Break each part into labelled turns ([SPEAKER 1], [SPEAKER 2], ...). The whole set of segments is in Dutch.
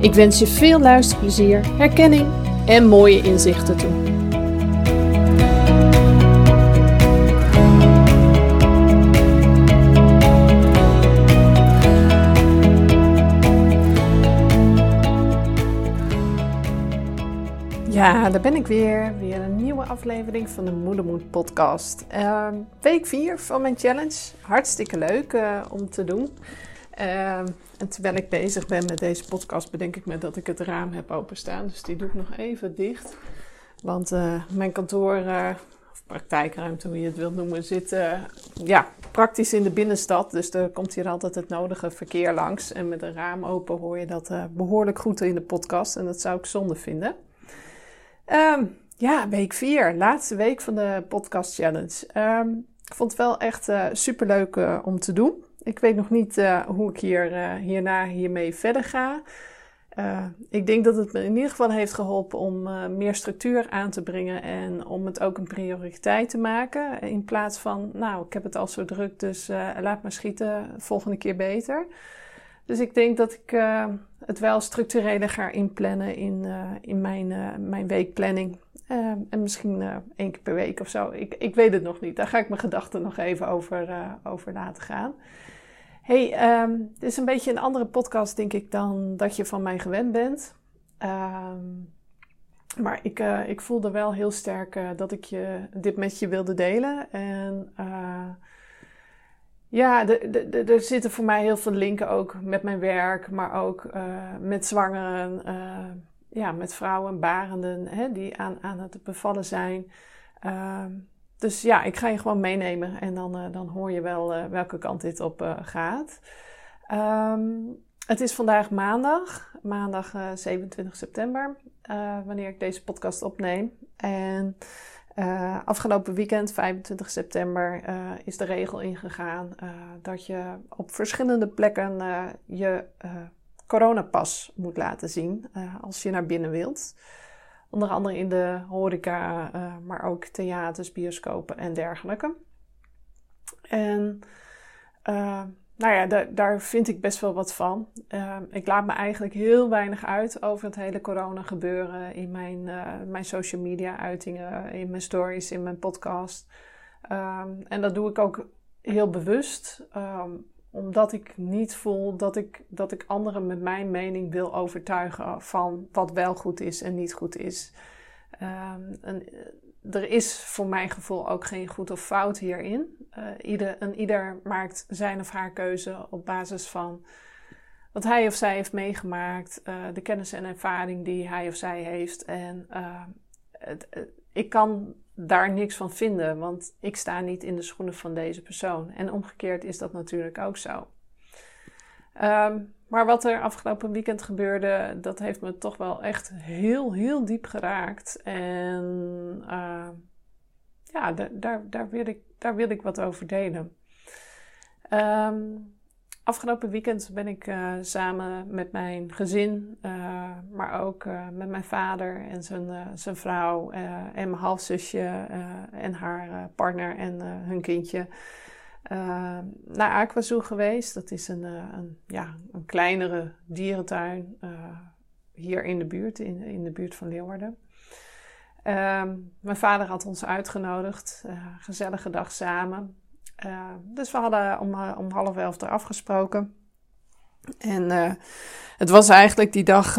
[SPEAKER 1] Ik wens je veel luisterplezier, herkenning en mooie inzichten toe. Ja, daar ben ik weer. Weer een nieuwe aflevering van de Moedermoed podcast. Uh, week 4 van mijn challenge. Hartstikke leuk uh, om te doen. Uh, en terwijl ik bezig ben met deze podcast, bedenk ik me dat ik het raam heb openstaan. Dus die doe ik nog even dicht. Want uh, mijn kantoor, of praktijkruimte, hoe je het wilt noemen, zit ja, praktisch in de binnenstad. Dus er komt hier altijd het nodige verkeer langs. En met een raam open hoor je dat behoorlijk goed in de podcast. En dat zou ik zonde vinden. Um, ja, week 4, laatste week van de podcast challenge. Um, ik vond het wel echt super leuk om te doen. Ik weet nog niet uh, hoe ik hier, hierna hiermee verder ga. ik denk dat het me in ieder geval heeft geholpen om meer structuur aan te brengen en om het ook een prioriteit te maken. In plaats van, nou, ik heb het al zo druk, dus laat maar schieten, volgende keer beter. Dus ik denk dat ik het wel structureler ga inplannen in, in mijn, mijn weekplanning. En misschien één keer per week of zo. Ik, ik weet het nog niet. Daar ga ik mijn gedachten nog even over, over laten gaan. hey, um, dit is een beetje een andere podcast, denk ik, dan dat je van mij gewend bent. Um, maar ik, ik voelde wel heel sterk dat ik je, dit met je wilde delen. En ja, er zitten voor mij heel veel linken ook met mijn werk, maar ook uh, met zwangeren, uh, ja, met vrouwen, barenden hè, die aan, aan het bevallen zijn. Uh, dus ja, ik ga je gewoon meenemen en dan, eh, dan hoor je wel welke kant dit op gaat. Um, het is vandaag maandag, maandag 27 september, wanneer ik deze podcast opneem. En afgelopen weekend, 25 september, is de regel ingegaan dat je op verschillende plekken je coronapas moet laten zien als je naar binnen wilt. Onder andere in de horeca, maar ook theaters, bioscopen en dergelijke. En nou ja, daar, vind ik best wel wat van. Ik laat me eigenlijk heel weinig uit over het hele corona gebeuren in mijn, mijn social media uitingen, in mijn stories, in mijn podcast. Um, en dat doe ik ook heel bewust, um, omdat ik niet voel dat ik, dat ik anderen met mijn mening wil overtuigen van wat wel goed is en niet goed is. Um, en, er is voor mijn gevoel ook geen goed of fout hierin. Uh, ieder, en ieder maakt zijn of haar keuze op basis van wat hij of zij heeft meegemaakt, uh, de kennis en ervaring die hij of zij heeft. En uh, het, ik kan daar niks van vinden, want ik sta niet in de schoenen van deze persoon. En omgekeerd is dat natuurlijk ook zo. Um, maar wat er afgelopen weekend gebeurde, dat heeft me toch wel echt heel, heel diep geraakt. En uh, ja, daar, daar, wil ik, daar wil ik wat over delen. Um, afgelopen weekend ben ik uh, samen met mijn gezin, uh, maar ook met mijn vader en zijn, zijn vrouw en mijn halfzusje en haar partner en hun kindje naar Aquazoo geweest. Dat is een, een, ja, een kleinere dierentuin hier in de buurt, in, in de buurt van Leeuwarden. Ehm, mijn vader had ons uitgenodigd, gezellige dag samen. Dus we hadden om, om half elf er afgesproken. En uh, het was eigenlijk die dag,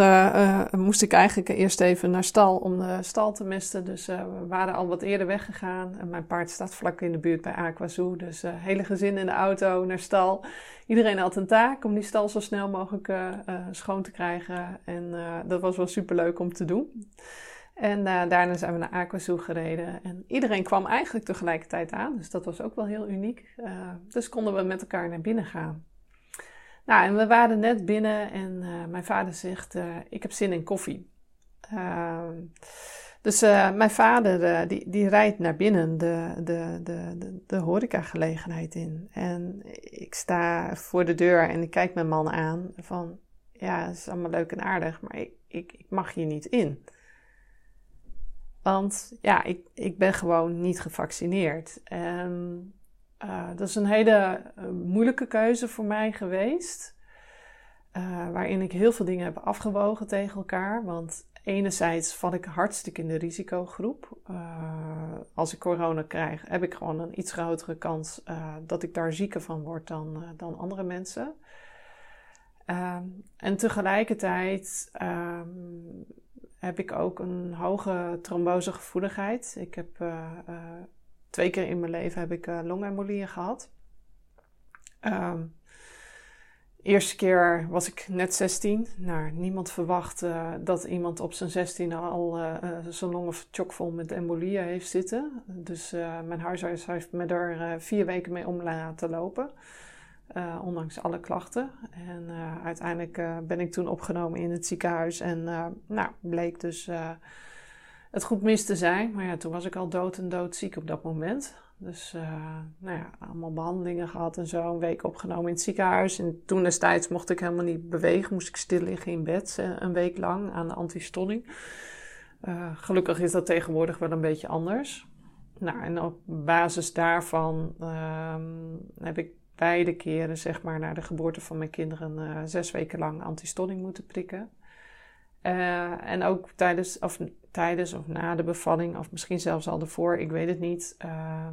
[SPEAKER 1] moest ik eigenlijk eerst even naar stal om de stal te mesten. Dus we waren al wat eerder weggegaan. En mijn paard staat vlak in de buurt bij Aquazoo. Dus hele gezin in de auto naar stal. Iedereen had een taak om die stal zo snel mogelijk schoon te krijgen. En dat was wel super leuk om te doen. En daarna zijn we naar Aquazoo gereden. En iedereen kwam eigenlijk tegelijkertijd aan. Dus dat was ook wel heel uniek. dus konden we met elkaar naar binnen gaan. Nou, en we waren net binnen en uh, mijn vader zegt: Ik heb zin in koffie. Uh, dus mijn vader die, die rijdt naar binnen de, de, de, de, de horecagelegenheid in. En ik sta voor de deur en ik kijk mijn man aan van... Ja, het is allemaal leuk en aardig, maar ik, ik, ik mag hier niet in. Want ja, ik, ik ben gewoon niet gevaccineerd. En uh, dat is een hele uh, moeilijke keuze voor mij geweest. Uh, waarin ik heel veel dingen heb afgewogen tegen elkaar. Want enerzijds val ik hartstikke in de risicogroep. als ik corona krijg, heb ik gewoon een iets grotere kans dat ik daar zieker van word dan, dan andere mensen. Ehm, en tegelijkertijd um, heb ik ook een hoge trombosegevoeligheid. Ik heb twee keer in mijn leven heb ik uh, longembolieën gehad. Um, eerste keer was ik net 16. Nou, niemand verwacht dat iemand op zijn 16 al zijn longen chockvol met embolieën heeft zitten. Dus mijn huisarts heeft me er vier weken mee om laten lopen. Ondanks alle klachten. En uiteindelijk ben ik toen opgenomen in het ziekenhuis. En nou, bleek dus het goed mis te zijn. Maar ja, toen was ik al dood en doodziek op dat moment. Dus nou ja, allemaal behandelingen gehad en zo. Een week opgenomen in het ziekenhuis. En toen destijds mocht ik helemaal niet bewegen. Moest ik stil liggen in bed eh, een week lang aan de antistolling. Gelukkig is dat tegenwoordig wel een beetje anders. Nou, en op basis daarvan uh, heb ik beide keren, zeg maar, na de geboorte van mijn kinderen, uh, zes weken lang antistolling moeten prikken. Uh, en ook tijdens, of tijdens of na de bevalling, of misschien zelfs al ervoor, ik weet het niet. Uh,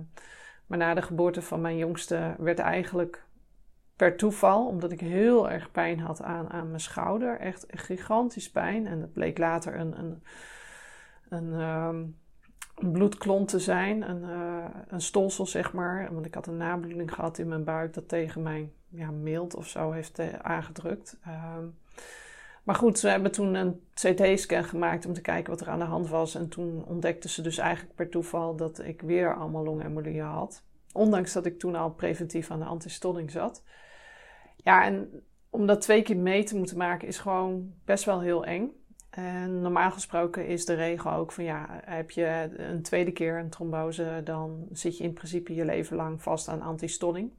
[SPEAKER 1] maar na de geboorte van mijn jongste werd eigenlijk per toeval, omdat ik heel erg pijn had aan, aan mijn schouder, echt gigantisch pijn. En dat bleek later een, een, een, um, een bloedklont te zijn, een, uh, een stolsel zeg maar. Want ik had een nabloeding gehad in mijn buik dat tegen mijn ja, mild of zo heeft uh, aangedrukt. Uh, maar goed, ze hebben toen een CT-scan gemaakt om te kijken wat er aan de hand was. En toen ontdekten ze dus eigenlijk per toeval dat ik weer allemaal longembolieën had. Ondanks dat ik toen al preventief aan de antistolling zat. Ja, en om dat twee keer mee te moeten maken is gewoon best wel heel eng. En normaal gesproken is de regel ook van ja, heb je een tweede keer een trombose, dan zit je in principe je leven lang vast aan antistolling.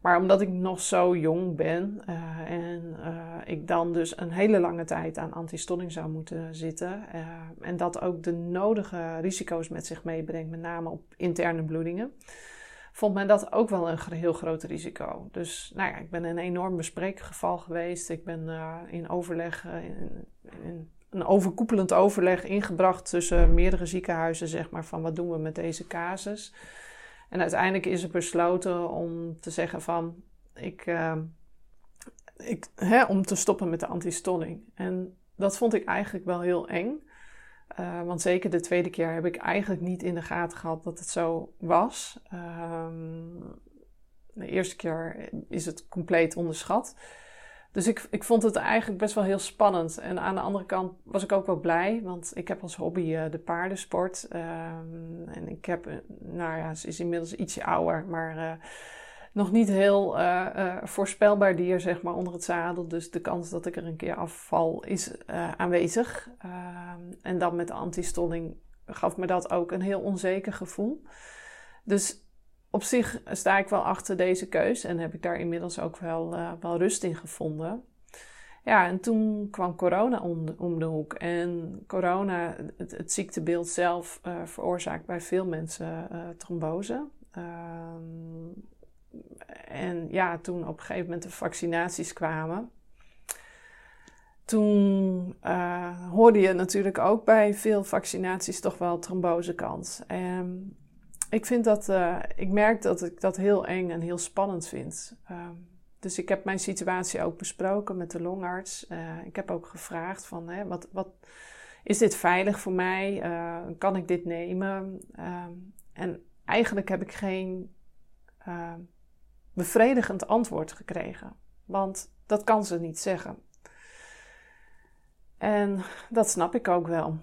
[SPEAKER 1] Maar omdat ik nog zo jong ben uh, en uh, ik dan dus een hele lange tijd aan antistolling zou moeten zitten. Uh, en dat ook de nodige risico's met zich meebrengt, met name op interne bloedingen. Vond men dat ook wel een heel groot risico. Dus nou ja, ik ben een enorm bespreekgeval geweest. Ik ben in overleg, een overkoepelend overleg ingebracht tussen meerdere ziekenhuizen, zeg maar, van wat doen we met deze casus. En uiteindelijk is er besloten om te zeggen van ik, uh, ik hè, om te stoppen met de antistolling. En dat vond ik eigenlijk wel heel eng. Uh, want zeker de tweede keer heb ik eigenlijk niet in de gaten gehad dat het zo was. Um, de eerste keer is het compleet onderschat. Dus ik, ik vond het eigenlijk best wel heel spannend. En aan de andere kant was ik ook wel blij, want ik heb als hobby uh, de paardensport. Um, en ik heb, uh, nou ja, ze is inmiddels ietsje ouder, maar uh, nog niet heel voorspelbaar dier, zeg maar, onder het zadel. Dus de kans dat ik er een keer afval is aanwezig. Ehm, en dan met de antistolling gaf me dat ook een heel onzeker gevoel. Dus op zich sta ik wel achter deze keus en heb ik daar inmiddels ook wel, uh, wel rust in gevonden. Ja, en toen kwam corona om de, hoek. En corona, het, ziektebeeld zelf, uh, veroorzaakt bij veel mensen uh, trombose. Ehm, en ja, toen op een gegeven moment de vaccinaties kwamen, toen hoorde je natuurlijk ook bij veel vaccinaties toch wel trombosekans. En ik vind dat, uh, ik merk dat ik dat heel eng en heel spannend vind. Uh, dus ik heb mijn situatie ook besproken met de longarts. Uh, ik heb ook gevraagd van, hè, wat, wat, is dit veilig voor mij? Uh, kan ik dit nemen? Ehm, en eigenlijk heb ik geen bevredigend antwoord gekregen. Want dat kan ze niet zeggen. En dat snap ik ook wel.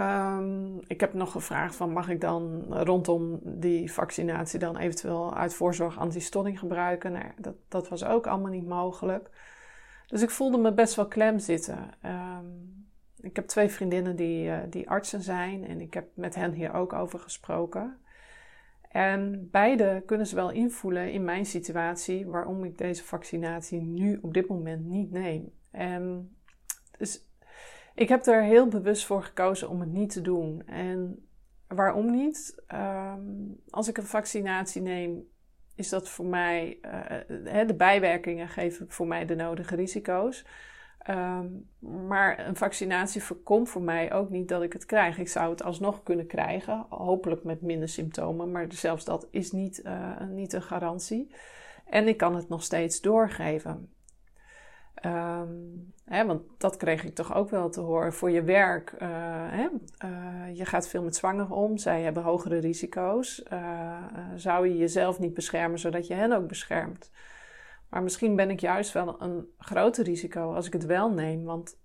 [SPEAKER 1] Um, ik heb nog gevraagd van mag ik dan rondom die vaccinatie dan eventueel uit voorzorg antistolling gebruiken. Nou, dat, dat was ook allemaal niet mogelijk. Dus ik voelde me best wel klem zitten. Um, ik heb twee vriendinnen die, uh, die artsen zijn en ik heb met hen hier ook over gesproken. En beide kunnen ze wel invoelen in mijn situatie waarom ik deze vaccinatie nu op dit moment niet neem. En dus ik heb er heel bewust voor gekozen om het niet te doen. En waarom niet? Ehm, als ik een vaccinatie neem, is dat voor mij, uh, de bijwerkingen geven voor mij de nodige risico's. Ehm, maar een vaccinatie voorkomt voor mij ook niet dat ik het krijg. Ik zou het alsnog kunnen krijgen, hopelijk met minder symptomen, maar zelfs dat is niet, uh, niet een garantie. En ik kan het nog steeds doorgeven. Um, hè, want dat kreeg ik toch ook wel te horen. Voor je werk, uh, hè, uh, je gaat veel met zwangeren om. Zij hebben hogere risico's. Uh, zou je jezelf niet beschermen zodat je hen ook beschermt? Maar misschien ben ik juist wel een groter risico als ik het wel neem. Want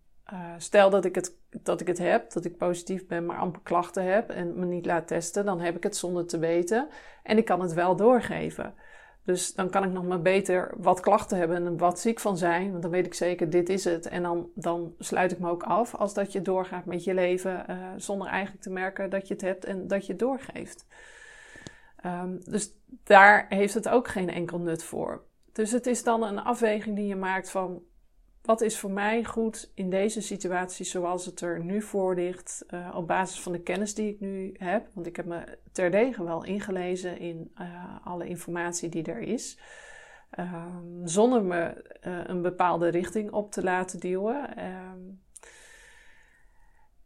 [SPEAKER 1] stel dat ik, het, dat ik het heb, dat ik positief ben, maar amper klachten heb en me niet laat testen, dan heb ik het zonder te weten. En ik kan het wel doorgeven. Dus dan kan ik nog maar beter wat klachten hebben en wat ziek van zijn. Want dan weet ik zeker, dit is het. En dan, dan sluit ik me ook af als dat je doorgaat met je leven. Uh, zonder eigenlijk te merken dat je het hebt en dat je het doorgeeft. Um, dus daar heeft het ook geen enkel nut voor. Dus het is dan een afweging die je maakt van wat is voor mij goed in deze situatie zoals het er nu voor ligt, uh, op basis van de kennis die ik nu heb? Want ik heb me terdege wel ingelezen in uh, alle informatie die er is. Um, zonder me uh, een bepaalde richting op te laten duwen. Um,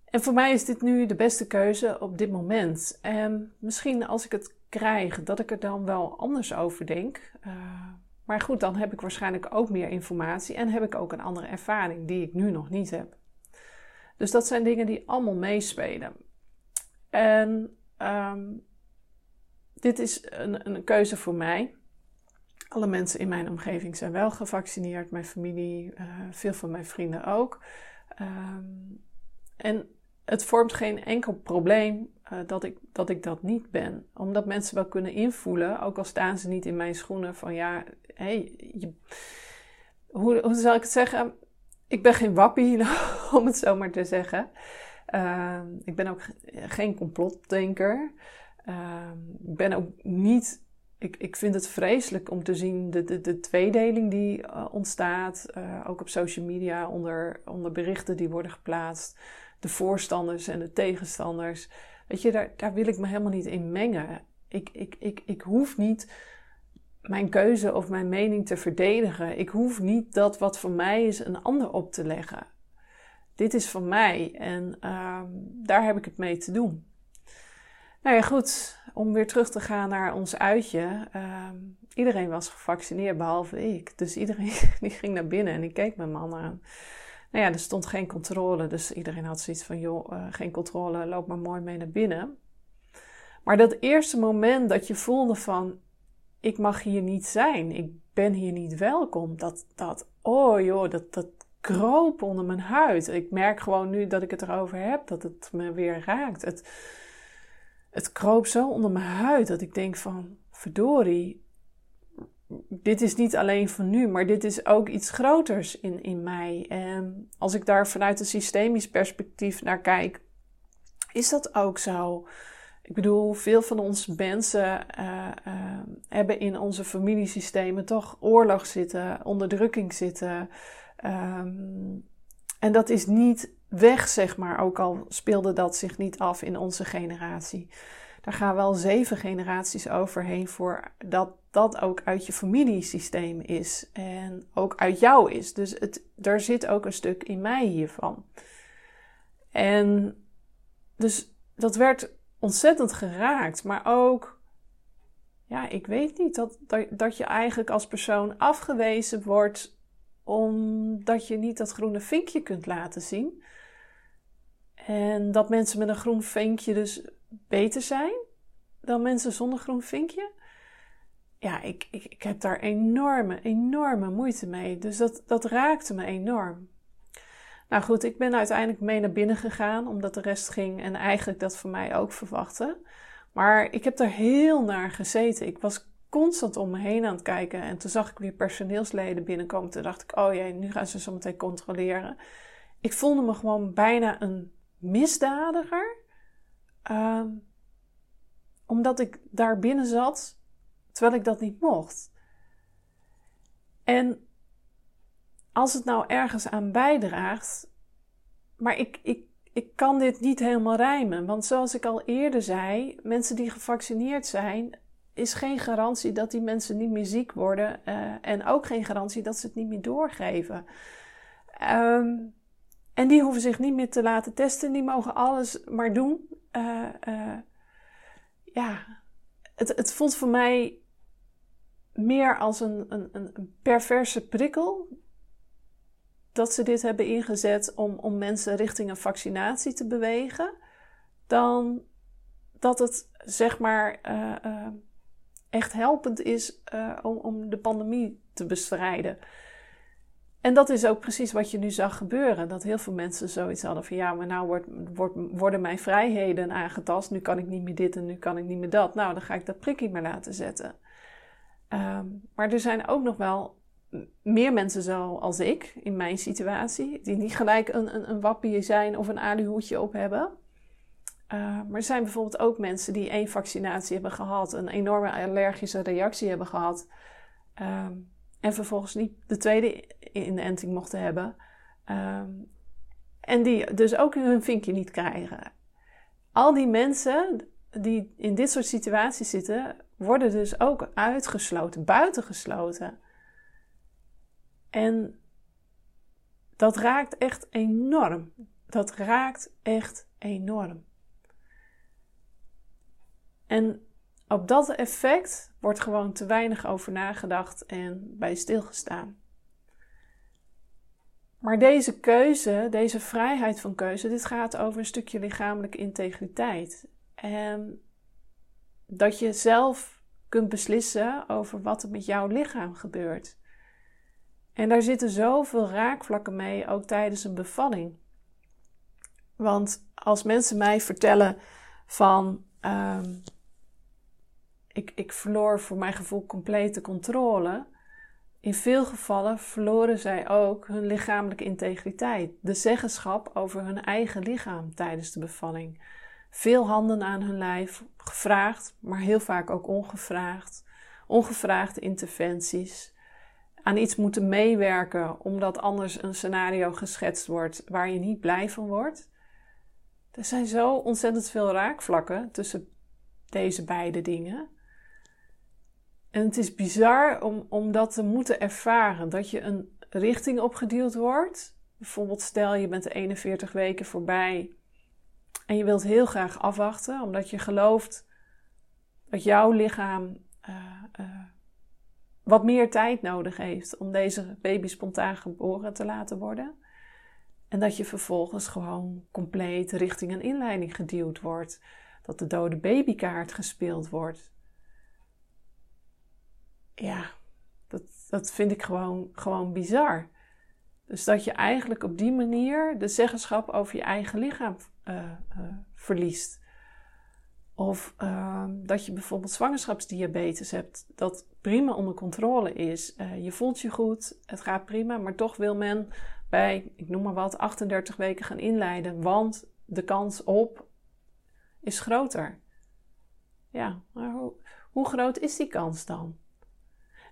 [SPEAKER 1] en voor mij is dit nu de beste keuze op dit moment. En misschien als ik het krijg, dat ik er dan wel anders over denk. Maar goed, dan heb ik waarschijnlijk ook meer informatie en heb ik ook een andere ervaring die ik nu nog niet heb. Dus dat zijn dingen die allemaal meespelen. En um, dit is een, een, keuze voor mij. Alle mensen in mijn omgeving zijn wel gevaccineerd, mijn familie, uh, veel van mijn vrienden ook. Um, en het vormt geen enkel probleem uh, dat, ik, dat ik dat niet ben. Omdat mensen wel kunnen invoelen, ook al staan ze niet in mijn schoenen, van ja, hey, hoe, hoe zal ik het zeggen? Ik ben geen wappie, om het zo maar te zeggen. Uh, ik ben ook geen complotdenker. Uh, ik ben ook niet. Ik, ik vind het vreselijk om te zien de, de, de tweedeling die uh, ontstaat. Uh, ook op social media onder, onder berichten die worden geplaatst. De voorstanders en de tegenstanders. Weet je, daar, daar wil ik me helemaal niet in mengen. Ik, ik, ik, ik hoef niet mijn keuze of mijn mening te verdedigen. Ik hoef niet dat wat voor mij is een ander op te leggen. Dit is van mij en ehm, daar heb ik het mee te doen. Nou ja, goed, om weer terug te gaan naar ons uitje. Ehm, iedereen was gevaccineerd behalve ik. Dus iedereen die ging naar binnen en ik keek mijn man aan. Nou ja, er stond geen controle, dus iedereen had zoiets van: joh, uh, geen controle, loop maar mooi mee naar binnen. Maar dat eerste moment dat je voelde van: ik mag hier niet zijn, ik ben hier niet welkom, dat, dat, oh joh, dat, dat kroop onder mijn huid. Ik merk gewoon nu dat ik het erover heb, dat het me weer raakt. Het, het kroop zo onder mijn huid dat ik denk van, verdorie, dit is niet alleen van nu, maar dit is ook iets groters in, in mij. En als ik daar vanuit een systemisch perspectief naar kijk, is dat ook zo. Ik bedoel, veel van onze mensen uh, uh, hebben in onze familiesystemen toch oorlog zitten, onderdrukking zitten. Um, en dat is niet weg, zeg maar, ook al speelde dat zich niet af in onze generatie. Daar gaan wel zeven generaties overheen voor dat dat ook uit je familiesysteem is en ook uit jou is. Dus het, er zit ook een stuk in mij hiervan. En dus dat werd ontzettend geraakt, maar ook ja, ik weet niet, dat, dat je eigenlijk als persoon afgewezen wordt omdat je niet dat groene vinkje kunt laten zien. En dat mensen met een groen vinkje dus beter zijn dan mensen zonder groen vinkje. Ja, ik, ik, ik heb daar enorme, enorme moeite mee. Dus dat, dat raakte me enorm. Nou goed, ik ben uiteindelijk mee naar binnen gegaan, omdat de rest ging en eigenlijk dat voor mij ook verwachtte. Maar ik heb er heel naar gezeten. Ik was constant om me heen aan het kijken en toen zag ik weer personeelsleden binnenkomen. Toen dacht ik, oh jee, nu gaan ze zo meteen controleren. Ik voelde me gewoon bijna een misdadiger. Ehm, omdat ik daar binnen zat, terwijl ik dat niet mocht. En als het nou ergens aan bijdraagt, maar ik, ik, ik kan dit niet helemaal rijmen. Want zoals ik al eerder zei, mensen die gevaccineerd zijn, is geen garantie dat die mensen niet meer ziek worden. Uh, en ook geen garantie dat ze het niet meer doorgeven. Um, en die hoeven zich niet meer te laten testen, die mogen alles maar doen. Uh, uh, ja, het, het voelt voor mij meer als een, een, een perverse prikkel dat ze dit hebben ingezet om, om mensen richting een vaccinatie te bewegen, dan dat het zeg maar uh, echt helpend is om, om de pandemie te bestrijden. En dat is ook precies wat je nu zag gebeuren. Dat heel veel mensen zoiets hadden van ja, maar nou worden mijn vrijheden aangetast. Nu kan ik niet meer dit en nu kan ik niet meer dat. Nou, dan ga ik dat prikkie maar laten zetten. Um, maar er zijn ook nog wel meer mensen zoals ik in mijn situatie, die niet gelijk een, een, een wappie zijn of een aluhoedje op hebben. Uh, maar er zijn bijvoorbeeld ook mensen die één vaccinatie hebben gehad, een enorme allergische reactie hebben gehad. Um, en vervolgens niet de tweede inenting mochten hebben. Um, en die dus ook hun vinkje niet krijgen. Al die mensen die in dit soort situaties zitten, worden dus ook uitgesloten, buitengesloten. En dat raakt echt enorm. Dat raakt echt enorm. En op dat effect wordt gewoon te weinig over nagedacht en bij stilgestaan. Maar deze keuze, deze vrijheid van keuze, dit gaat over een stukje lichamelijke integriteit. En dat je zelf kunt beslissen over wat er met jouw lichaam gebeurt. En daar zitten zoveel raakvlakken mee, ook tijdens een bevalling. Want als mensen mij vertellen van um, ik, ik verloor voor mijn gevoel complete controle. In veel gevallen verloren zij ook hun lichamelijke integriteit, de zeggenschap over hun eigen lichaam tijdens de bevalling. Veel handen aan hun lijf, gevraagd, maar heel vaak ook ongevraagd. Ongevraagde interventies. Aan iets moeten meewerken omdat anders een scenario geschetst wordt waar je niet blij van wordt. Er zijn zo ontzettend veel raakvlakken tussen deze beide dingen. En het is bizar om, om dat te moeten ervaren. Dat je een richting opgedeeld wordt. Bijvoorbeeld stel je bent de 41 weken voorbij. En je wilt heel graag afwachten. Omdat je gelooft dat jouw lichaam uh, uh, wat meer tijd nodig heeft. Om deze baby spontaan geboren te laten worden. En dat je vervolgens gewoon compleet richting een inleiding geduwd wordt. Dat de dode babykaart gespeeld wordt ja, dat, dat vind ik gewoon, gewoon bizar. Dus dat je eigenlijk op die manier de zeggenschap over je eigen lichaam uh, uh, verliest. Of uh, dat je bijvoorbeeld zwangerschapsdiabetes hebt, dat prima onder controle is. Uh, je voelt je goed, het gaat prima, maar toch wil men bij, ik noem maar wat, 38 weken gaan inleiden, want de kans op is groter. Ja, maar hoe, hoe groot is die kans dan?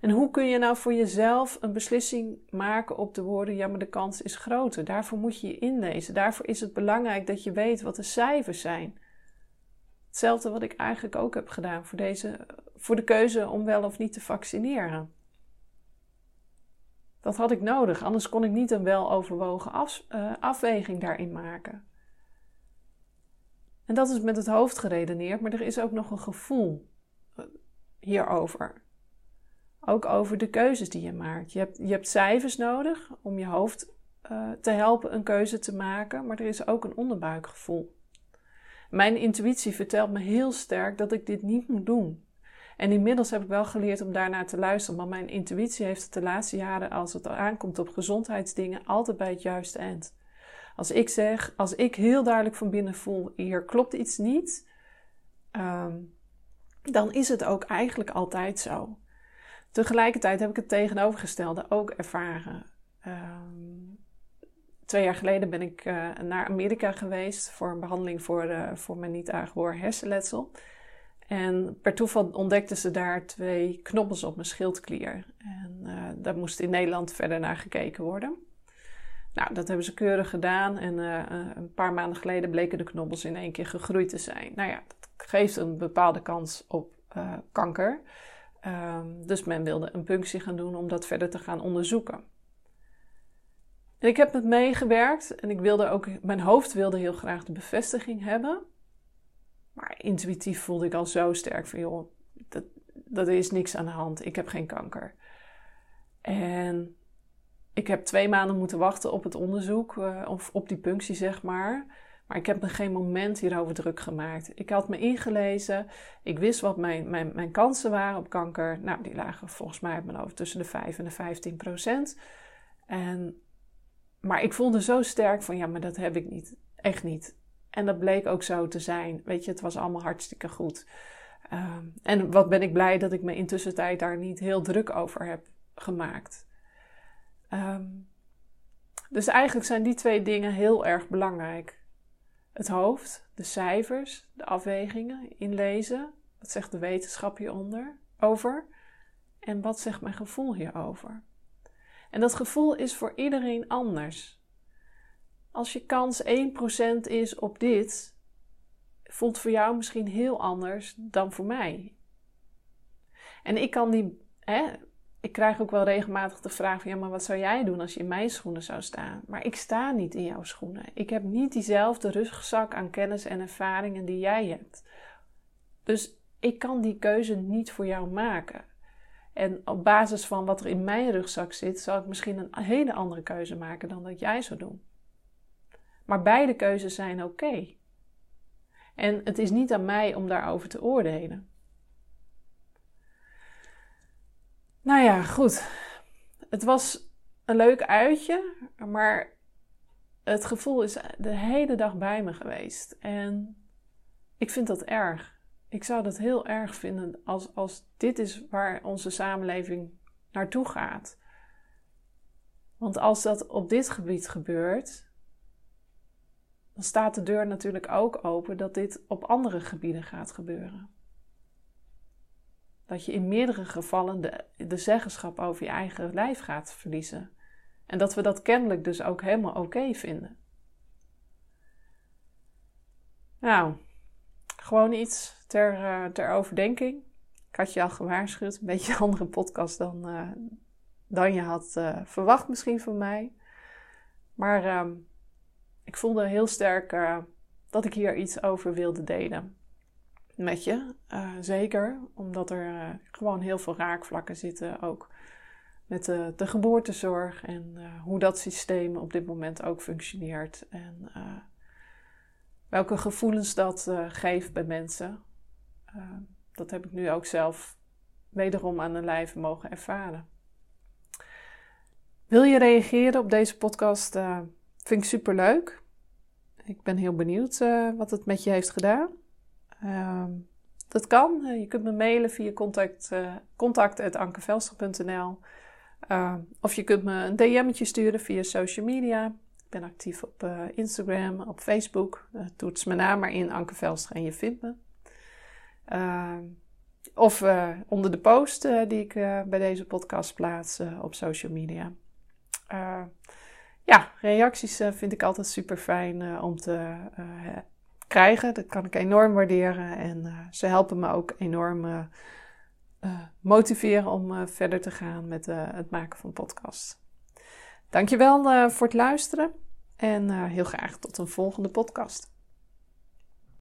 [SPEAKER 1] En hoe kun je nou voor jezelf een beslissing maken op de woorden: ja, maar de kans is groter? Daarvoor moet je je inlezen. Daarvoor is het belangrijk dat je weet wat de cijfers zijn. Hetzelfde wat ik eigenlijk ook heb gedaan voor, deze, voor de keuze om wel of niet te vaccineren. Dat had ik nodig, anders kon ik niet een weloverwogen af, uh, afweging daarin maken. En dat is met het hoofd geredeneerd, maar er is ook nog een gevoel hierover. Ook over de keuzes die je maakt. Je hebt, je hebt cijfers nodig om je hoofd uh, te helpen een keuze te maken, maar er is ook een onderbuikgevoel. Mijn intuïtie vertelt me heel sterk dat ik dit niet moet doen. En inmiddels heb ik wel geleerd om daarnaar te luisteren, maar mijn intuïtie heeft het de laatste jaren, als het aankomt op gezondheidsdingen, altijd bij het juiste eind. Als ik zeg, als ik heel duidelijk van binnen voel, hier klopt iets niet, um, dan is het ook eigenlijk altijd zo. Tegelijkertijd heb ik het tegenovergestelde ook ervaren. Um, twee jaar geleden ben ik uh, naar Amerika geweest voor een behandeling voor, uh, voor mijn niet aangeboren hersenletsel. En per toeval ontdekten ze daar twee knobbels op mijn schildklier. En uh, daar moest in Nederland verder naar gekeken worden. Nou, dat hebben ze keurig gedaan. En een paar maanden geleden bleken de knobbels in één keer gegroeid te zijn. Nou ja, dat geeft een bepaalde kans op kanker. Um, dus men wilde een punctie gaan doen om dat verder te gaan onderzoeken. En ik heb het meegewerkt en ik wilde ook, mijn hoofd wilde heel graag de bevestiging hebben. Maar intuïtief voelde ik al zo sterk van, joh, dat, dat is niks aan de hand. Ik heb geen kanker. En ik heb twee maanden moeten wachten op het onderzoek, uh, of op die punctie, zeg maar. Maar ik heb me geen moment hierover druk gemaakt. Ik had me ingelezen. Ik wist wat mijn, mijn, mijn kansen waren op kanker. Nou, die lagen volgens mij op tussen de 5 en de 15 procent. En maar ik voelde zo sterk van ja, maar dat heb ik niet. Echt niet. En dat bleek ook zo te zijn. Weet je, het was allemaal hartstikke goed. Ehm, en wat ben ik blij dat ik me intussen tijd daar niet heel druk over heb gemaakt. Ehm, dus eigenlijk zijn die twee dingen heel erg belangrijk. Het hoofd, de cijfers, de afwegingen, inlezen. Wat zegt de wetenschap hieronder over? En wat zegt mijn gevoel hierover? En dat gevoel is voor iedereen anders. Als je kans 1% is op dit, voelt voor jou misschien heel anders dan voor mij. En ik kan die, hè, ik krijg ook wel regelmatig de vraag van ja, maar wat zou jij doen als je in mijn schoenen zou staan? Maar ik sta niet in jouw schoenen. Ik heb niet diezelfde rugzak aan kennis en ervaringen die jij hebt. Dus ik kan die keuze niet voor jou maken. En op basis van wat er in mijn rugzak zit, zal ik misschien een hele andere keuze maken dan dat jij zou doen. Maar beide keuzes zijn oké. En het is niet aan mij om daarover te oordelen. Nou ja, goed. Het was een leuk uitje, maar het gevoel is de hele dag bij me geweest. En ik vind dat erg. Ik zou dat heel erg vinden als, als dit is waar onze samenleving naartoe gaat. Want als dat op dit gebied gebeurt, dan staat de deur natuurlijk ook open dat dit op andere gebieden gaat gebeuren. Dat je in meerdere gevallen de, de zeggenschap over je eigen lijf gaat verliezen. En dat we dat kennelijk dus ook helemaal oké vinden. Nou, gewoon iets ter, uh, ter overdenking. Ik had je al gewaarschuwd, een beetje een andere podcast dan, dan je had uh, verwacht misschien van mij. Maar ehm, ik voelde heel sterk dat ik hier iets over wilde delen met je. zeker omdat er gewoon heel veel raakvlakken zitten ook met de, de geboortezorg en hoe dat systeem op dit moment ook functioneert. En welke gevoelens dat geeft bij mensen. Dat heb ik nu ook zelf wederom aan de lijve mogen ervaren. Wil je reageren op deze podcast? Vind ik super leuk. Ik ben heel benieuwd wat het met je heeft gedaan. Uh, dat kan. je kunt me mailen via contact, contact.ankevelster.nl ehm, Of je kunt me een DM'tje sturen via social media. Ik ben actief op Instagram, op Facebook. toets mijn naam maar in Anke Velster en je vindt me. Ehm, of onder de post die ik bij deze podcast plaats op social media. ja, reacties vind ik altijd super fijn om te krijgen. Dat kan ik enorm waarderen. En ze helpen me ook enorm motiveren om verder te gaan met het maken van podcasts. Dankjewel voor het luisteren. En heel graag tot een volgende podcast.